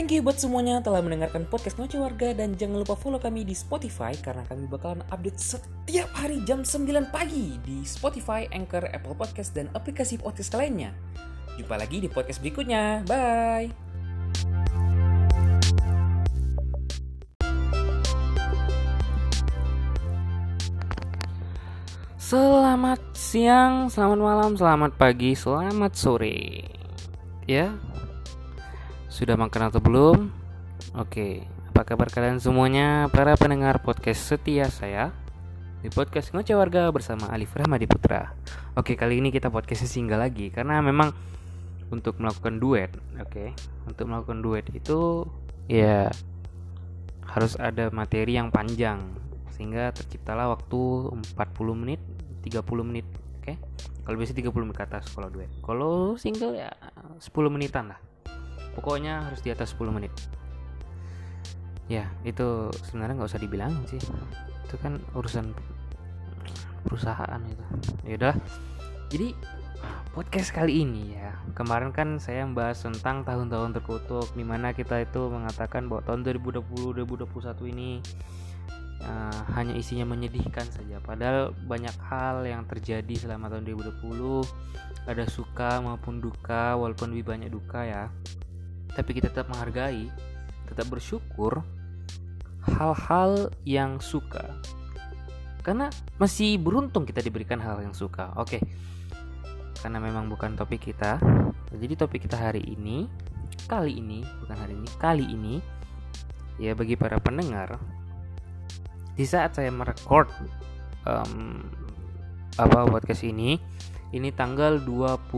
Thank you buat semuanya telah mendengarkan podcast Ngoceh Warga dan jangan lupa follow kami di Spotify karena kami bakalan update setiap hari jam 9 pagi di Spotify, Anchor, Apple Podcast, dan aplikasi podcast lainnya. Jumpa lagi di podcast berikutnya. Bye! Selamat siang, selamat malam, selamat pagi, selamat sore. Ya, sudah makan atau belum? Oke, apa kabar kalian semuanya para pendengar podcast setia saya di podcast Ngoceh Warga bersama Alif Rahmadi Putra. Oke, kali ini kita podcastnya single lagi karena memang untuk melakukan duet, oke, untuk melakukan duet itu ya harus ada materi yang panjang sehingga terciptalah waktu 40 menit 30 menit oke kalau biasa 30 menit ke atas kalau duet kalau single ya 10 menitan lah pokoknya harus di atas 10 menit. Ya itu sebenarnya nggak usah dibilang sih. Itu kan urusan perusahaan itu. Ya udah. Jadi podcast kali ini ya kemarin kan saya membahas tentang tahun-tahun terkutuk di mana kita itu mengatakan bahwa tahun 2020 2021 ini uh, hanya isinya menyedihkan saja. Padahal banyak hal yang terjadi selama tahun 2020 ada suka maupun duka walaupun lebih banyak duka ya tapi kita tetap menghargai tetap bersyukur hal-hal yang suka. Karena masih beruntung kita diberikan hal yang suka oke. Karena memang bukan topik kita. Jadi topik kita hari ini kali ini bukan hari ini kali ini ya bagi para pendengar di saat saya merekord um, apa podcast ini ini tanggal 20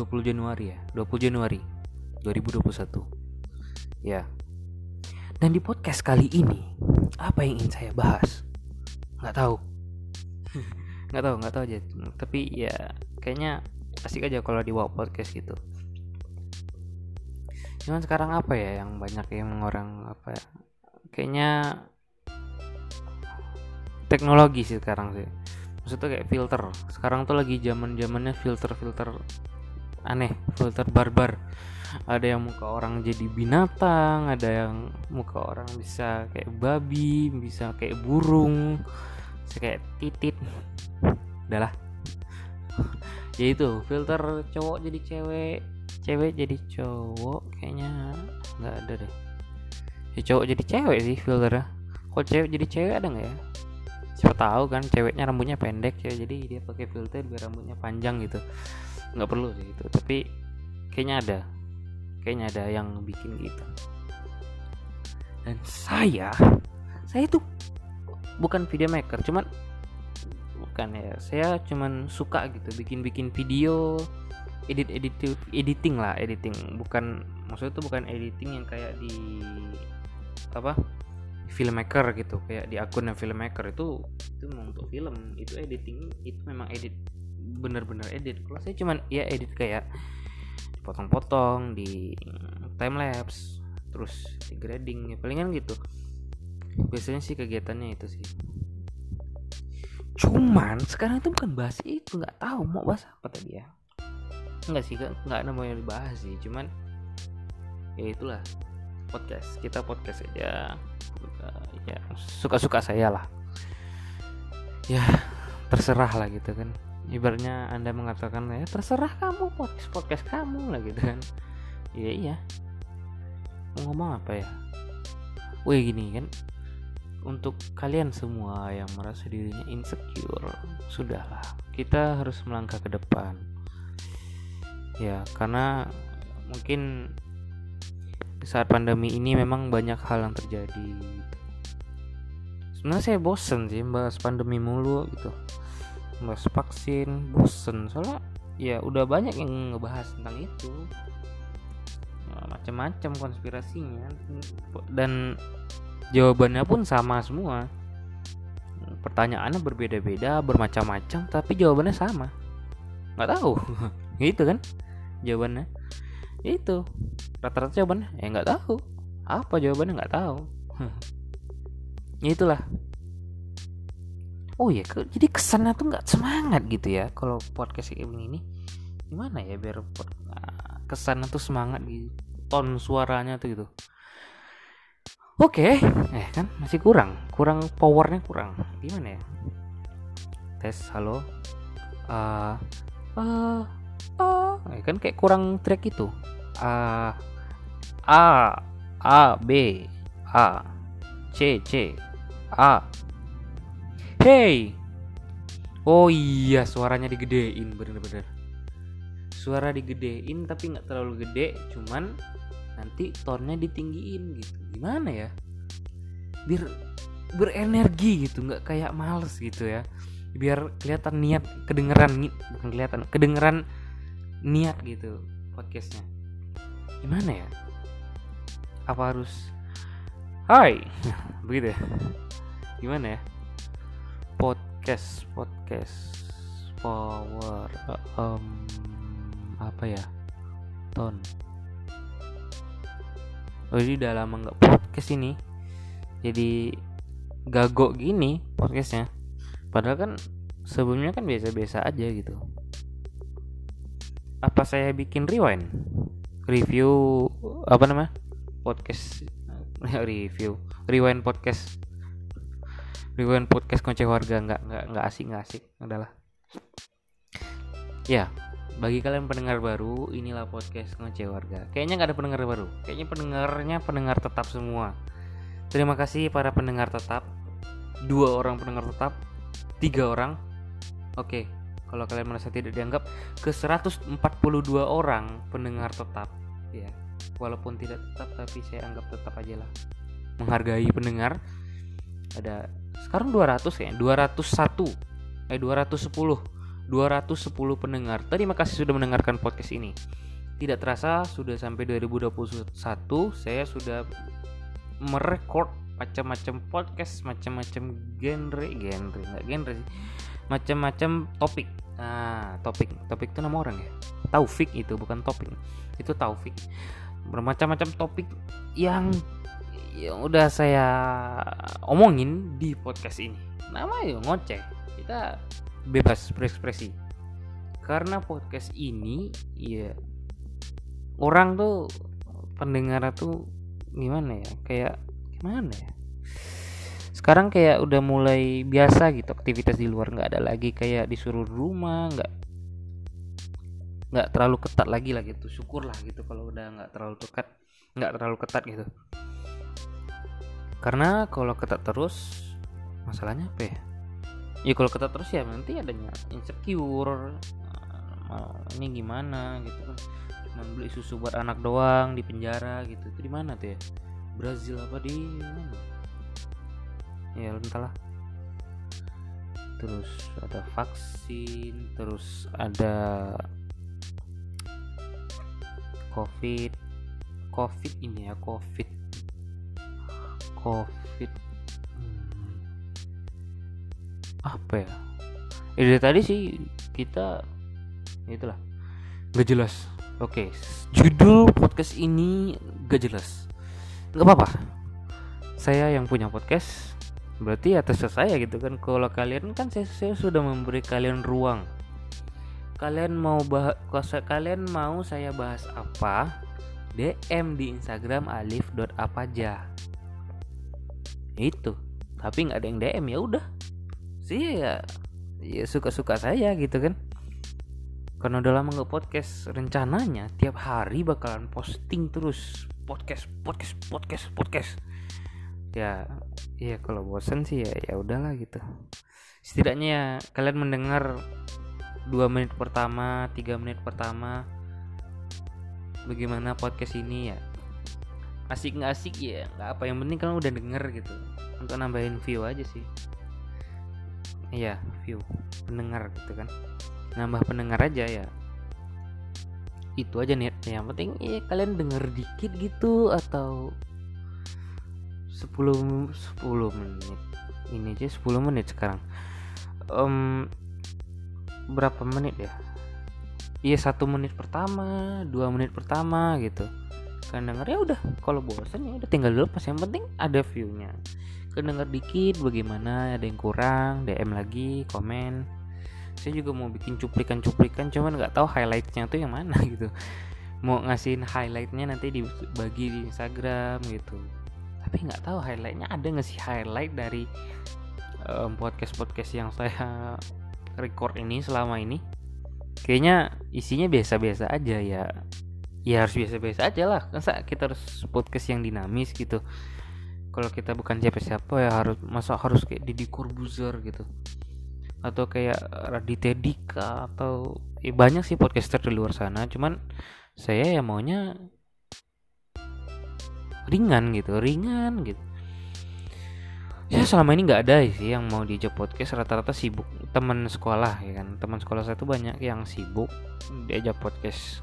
20 Januari ya? 20 Januari 2021 ya. Dan di podcast kali ini apa yang ingin saya bahas? Nggak tahu. Nggak tahu nggak tahu aja. Tapi ya kayaknya asik aja kalau di podcast gitu. Cuman sekarang apa ya yang banyak yang orang apa ya kayaknya teknologi sih sekarang sih. Maksudnya kayak filter. Sekarang tuh lagi zaman zamannya filter filter aneh filter barbar. Ada yang muka orang jadi binatang ada yang muka orang bisa kayak babi bisa kayak burung bisa kayak titit. Udahlah ya itu filter cowok jadi cewek cewek jadi cowok kayaknya nggak ada deh. Ya cowok jadi cewek sih filternya. Kalau cewek jadi cewek ada nggak ya? Siapa tahu kan ceweknya rambutnya pendek ya jadi dia pakai filter biar rambutnya panjang gitu nggak perlu sih itu tapi kayaknya ada. Kayaknya ada yang bikin gitu. Dan saya saya itu bukan video maker cuman bukan ya saya cuman suka gitu bikin bikin video edit edit editing lah editing. Bukan maksudnya itu bukan editing yang kayak di apa filmmaker gitu kayak di akun yang filmmaker. Itu itu untuk film itu editing itu memang edit bener-bener edit. Kalau saya cuman ya edit kayak dipotong-potong di time lapse terus di grading ya palingan gitu. Biasanya sih kegiatannya itu sih. Cuman sekarang itu bukan bahas itu nggak tahu mau bahas apa tadi ya. Nggak sih nggak ada mau yang dibahas sih cuman ya itulah podcast. Kita podcast aja. Ya suka-suka saya lah. Ya terserah lah gitu kan ibaratnya anda mengatakan ya terserah kamu podcast podcast kamu lah gitu kan. Iya iya. Mau ngomong apa ya? Wih gini kan. Untuk kalian semua yang merasa dirinya insecure sudahlah. Kita harus melangkah ke depan. Ya karena mungkin saat pandemi ini memang banyak hal yang terjadi. Sebenarnya saya bosen sih bahas pandemi mulu gitu bahas vaksin bosen. Soalnya ya udah banyak yang ngebahas tentang itu. Nah, macam-macam konspirasinya. Dan jawabannya pun sama semua. Pertanyaannya berbeda-beda bermacam-macam tapi jawabannya sama. Nggak tahu. Gitu kan? Jawabannya. Itu. Rata-rata jawabannya ya nggak tahu. Apa jawabannya? Nggak tahu. Ya itulah oh ya jadi kesannya tuh nggak semangat gitu ya kalau podcast kayak begini gimana ya biar pod, nah, kesan tuh semangat gitu ton suaranya tuh gitu. Oke eh kan masih kurang kurang powernya kurang. Gimana ya? Tes halo. Ah uh, uh, uh. kan kayak kurang track itu. A a a b a c c a hey. Oh iya suaranya digedein bener-bener. Suara digedein tapi nggak terlalu gede cuman nanti tonnya ditinggiin gitu. Gimana ya? Biar berenergi gitu nggak kayak males gitu ya. Biar kelihatan niat kedengeran bukan kelihatan kedengeran niat gitu podcastnya. Gimana ya? Apa harus Hai. Begitu ya. Gimana ya podcast podcast power um, apa ya ton. Oh jadi udah lama nggak podcast ini. Jadi gagok gini podcastnya. Padahal kan sebelumnya kan biasa-biasa aja gitu. Apa saya bikin rewind? Review apa nama podcast. Review rewind podcast rewind podcast kunci warga nggak nggak nggak asik nggak asik. Adalah ya bagi kalian pendengar baru inilah podcast ngoceh warga kayaknya nggak ada pendengar baru. Kayaknya pendengarnya pendengar tetap semua. Terima kasih para pendengar tetap. Dua orang pendengar tetap. Tiga orang. Oke kalau kalian merasa tidak dianggap ke 142 orang pendengar tetap. Ya walaupun tidak tetap tapi saya anggap tetap aja lah. Menghargai pendengar. Ada sekarang 200 ya 201 eh 210 210 pendengar. Terima kasih sudah mendengarkan podcast ini. Tidak terasa sudah sampai 2021 saya sudah merekord macam-macam podcast, macam-macam genre, genre nggak genre sih, macam-macam topik. Nah, topik, topik itu nama orang ya. Taufik itu bukan topik, itu Taufik. Bermacam-macam topik yang yang udah saya omongin di podcast ini. Nama ya ngoceh. Kita bebas berekspresi. Karena podcast ini ya orang tuh pendengar tuh gimana ya? Kayak gimana ya? Sekarang kayak udah mulai biasa gitu aktivitas di luar. Nggak ada lagi kayak disuruh rumah nggak nggak terlalu ketat lagi lah gitu. Syukurlah gitu kalau udah nggak terlalu dekat nggak terlalu ketat gitu karena kalau ketat terus masalahnya apa ya? Ya kalau ketat terus ya nanti adanya insecure uh, ini gimana gitu kan. Cuma beli susu buat anak doang di penjara gitu. Itu di mana tuh ya? Brazil apa di mana? Ya entahlah. Terus ada vaksin terus ada covid. Covid ini ya covid covid. Apa ya? Ide tadi sih kita itulah. Gak jelas. Oke judul podcast ini gak jelas. Nggak apa-apa. Saya yang punya podcast berarti atas saya gitu kan. Kalau kalian kan saya, saya sudah memberi kalian ruang. Kalian mau bahas kalian mau saya bahas apa DM di Instagram alif.apaja itu. Tapi nggak ada yang DM ya udah. Sih ya ya suka-suka saya gitu kan. Karena udah lama nggak podcast rencananya tiap hari bakalan posting terus. Podcast podcast podcast podcast. Ya ya kalau bosan sih ya ya udahlah gitu. Setidaknya kalian mendengar dua menit pertama tiga menit pertama bagaimana podcast ini ya asik nggak asik ya nggak apa yang penting kalian udah denger gitu. Untuk nambahin view aja sih. Iya view pendengar gitu kan. Nambah pendengar aja ya. Itu aja niatnya yang penting ya kalian denger dikit gitu atau 10 10 menit. Ini aja 10 menit sekarang. Um, berapa menit ya? Iya satu menit pertama dua menit pertama gitu kan denger ya udah kalau bosan ya udah tinggal dulu pas yang penting ada viewnya. Kedenger dikit bagaimana ada yang kurang DM lagi komen. Saya juga mau bikin cuplikan-cuplikan cuman nggak tahu highlightnya tuh yang mana gitu. Mau ngasihin highlightnya nanti dibagi di Instagram gitu. Tapi nggak tahu highlightnya ada nggak sih highlight dari um, podcast podcast yang saya record ini selama ini? Kayaknya isinya biasa-biasa aja ya ya harus biasa-biasa aja lah. Masa kita harus podcast yang dinamis gitu? Kalau kita bukan siapa-siapa ya harus masa harus kayak Didi Corbuzier gitu? Atau kayak Raditya Dika atau ya banyak sih podcaster di luar sana. Cuman saya ya maunya ringan gitu ringan gitu. Ya selama ini nggak ada sih yang mau diajak podcast. Rata-rata sibuk teman sekolah ya kan. Teman sekolah saya tuh banyak yang sibuk diajak podcast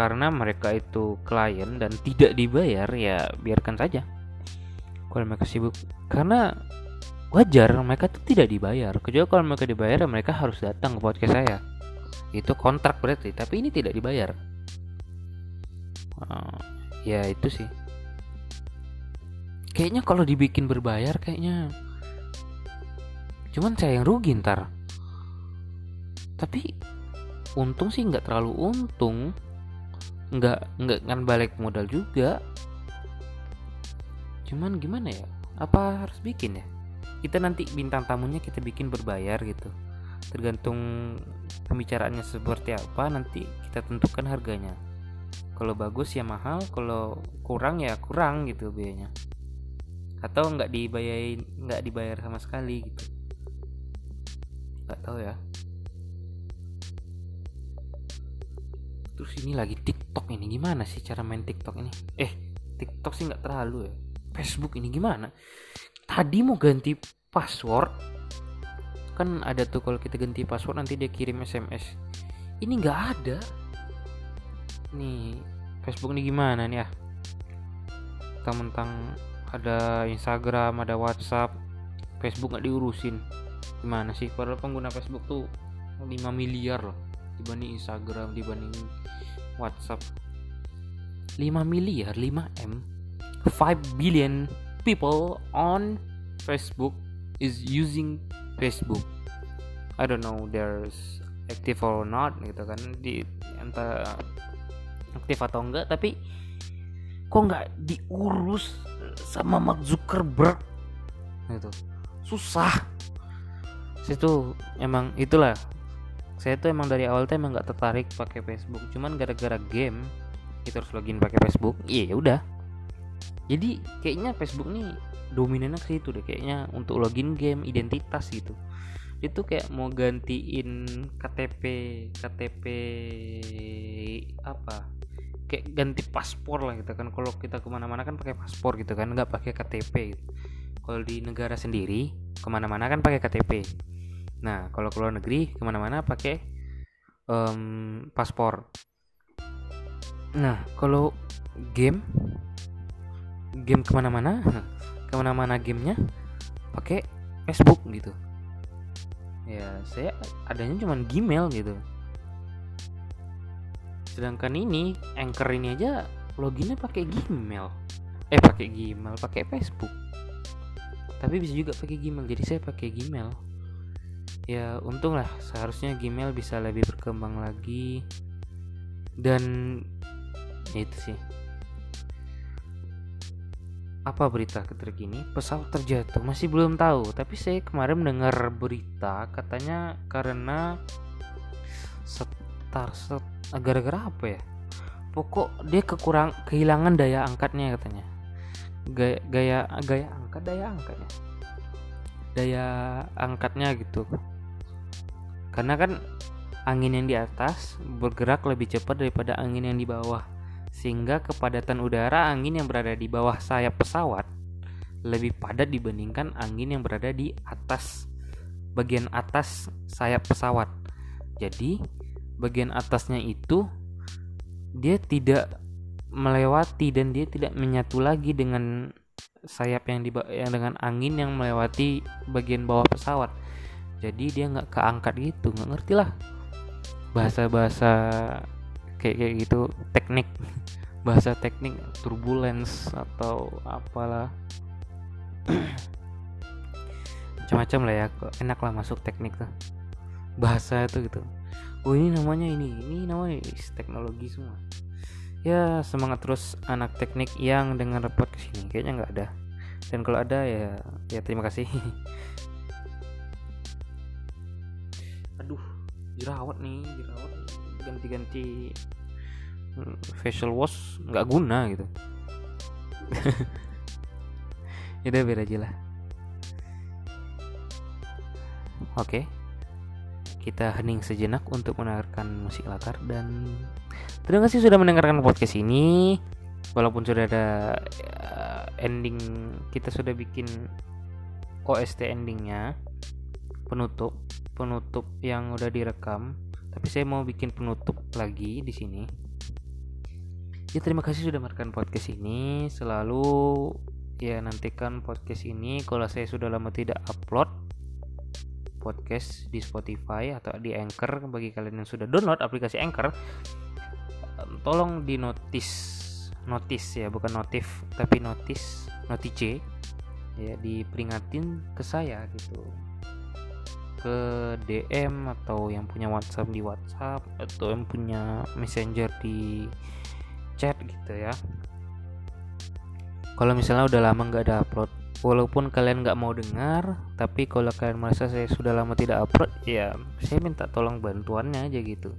karena mereka itu klien dan tidak dibayar ya biarkan saja. Kalau mereka sibuk. Karena wajar mereka tuh tidak dibayar. Kecuali kalau mereka dibayar ya mereka harus datang ke podcast saya. Itu kontrak berarti tapi ini tidak dibayar. Uh, ya itu sih. Kayaknya kalau dibikin berbayar kayaknya cuman saya yang rugi ntar. Tapi untung sih nggak terlalu untung nggak nggak kan balik modal juga. Cuman gimana ya? Apa harus bikin ya? Kita nanti bintang tamunya kita bikin berbayar gitu. Tergantung pembicaraannya seperti apa nanti kita tentukan harganya. Kalau bagus ya mahal kalau kurang ya kurang gitu biayanya. Atau nggak dibayarin nggak dibayar sama sekali gitu. Nggak tahu ya. Terus ini lagi TikTok ini gimana sih cara main TikTok ini? Eh TikTok sih nggak terlalu ya. Facebook ini gimana? Tadi mau ganti password. Kan ada tuh kalau kita ganti password nanti dia kirim SMS ini nggak ada. Nih Facebook ini gimana nih ya mentang-mentang ada Instagram ada WhatsApp. Facebook nggak diurusin. Gimana sih? Padahal pengguna Facebook tuh 5 miliar loh dibanding Instagram dibanding WhatsApp. 5 miliar 5 M. 5 billion people on Facebook is using Facebook. I don't know there's active or not gitu kan. Di entah aktif atau enggak tapi kok nggak diurus sama Mark Zuckerberg? Gitu. Susah. Situ emang itulah saya tuh emang dari awal tuh emang nggak tertarik pakai Facebook. Cuman gara-gara game kita harus login pakai Facebook iya ya udah. Jadi kayaknya Facebook nih dominannya ke situ deh kayaknya untuk login game identitas gitu. Itu kayak mau gantiin KTP KTP apa? Kayak ganti paspor lah gitu kan. Kalau kita ke mana-mana kan pakai paspor gitu kan nggak pakai KTP gitu. kalau di negara sendiri ke mana-mana kan pakai KTP nah kalau keluar negeri ke mana-mana pakai um, paspor. Nah kalau game game ke mana-mana ke mana-mana gamenya pakai Facebook gitu. Ya saya adanya cuma Gmail gitu. Sedangkan ini anchor ini aja loginnya pakai Gmail. Eh pakai Gmail pakai Facebook. Tapi bisa juga pakai Gmail jadi saya pakai Gmail ya untung lah. Seharusnya Gmail bisa lebih berkembang lagi. Dan ya itu sih. Apa berita terkini? Pesawat terjatuh masih belum tahu. Tapi saya kemarin mendengar berita katanya karena setar set gara-gara apa ya? Pokok dia kekurang kehilangan daya angkatnya katanya. Gaya gaya gaya angkat daya angkatnya daya angkatnya gitu. Karena kan angin yang di atas bergerak lebih cepat daripada angin yang di bawah. Sehingga kepadatan udara angin yang berada di bawah sayap pesawat lebih padat dibandingkan angin yang berada di atas bagian atas sayap pesawat. Jadi bagian atasnya itu dia tidak melewati dan dia tidak menyatu lagi dengan sayap yang di yang dengan angin yang melewati bagian bawah pesawat. Jadi dia nggak keangkat gitu nggak ngerti lah. Bahasa-bahasa kayak kayak gitu teknik. Bahasa teknik turbulence atau apalah. Macam-macam lah ya enak lah masuk teknik tuh. Bahasa itu gitu. Oh ini namanya ini ini namanya teknologi semua ya semangat terus anak teknik yang dengar podcast ini. Kayaknya nggak ada. Dan kalau ada ya ya terima kasih. Aduh jerawat nih jerawat. Ganti-ganti hmm, facial wash nggak guna gitu. Udah beda aja lah. Oke. Kita hening sejenak untuk mendengarkan musik latar dan terima kasih sudah mendengarkan podcast ini? Walaupun sudah ada uh, ending kita sudah bikin OST endingnya penutup penutup yang udah direkam. Tapi saya mau bikin penutup lagi di sini. Ya terima kasih sudah mendengarkan podcast ini. Selalu ya nantikan podcast ini kalau saya sudah lama tidak upload podcast di Spotify atau di Anchor. Bagi kalian yang sudah download aplikasi Anchor tolong di notice notice ya bukan notif tapi notice notice ya diperingatin ke saya gitu. Ke DM atau yang punya WhatsApp di WhatsApp atau yang punya Messenger di chat gitu ya. Kalau misalnya udah lama nggak ada upload walaupun kalian nggak mau dengar tapi kalau kalian merasa saya sudah lama tidak upload ya saya minta tolong bantuannya aja gitu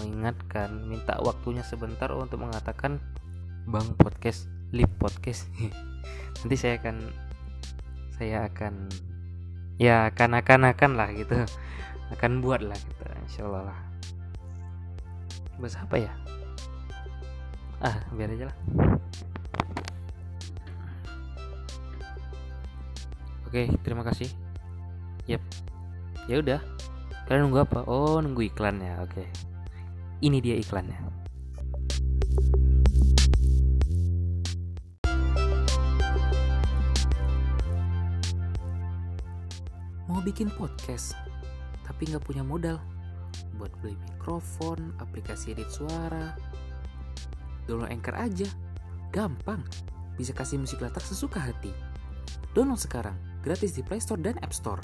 mengingatkan minta waktunya sebentar untuk mengatakan bang podcast lip podcast. Nanti saya akan saya akan ya akan akan akan lah gitu. Akan buat lah gitu insya Allah lah. Bahasa apa ya? Ah biar aja lah. Oke terima kasih. Yep ya udah. Kalian nunggu apa? Oh nunggu iklannya. Oke ini dia iklannya. Mau bikin podcast tapi nggak punya modal. Buat beli mikrofon, aplikasi edit suara, download Anchor aja, gampang, bisa kasih musik latar sesuka hati. Download sekarang, gratis di Play Store dan App Store.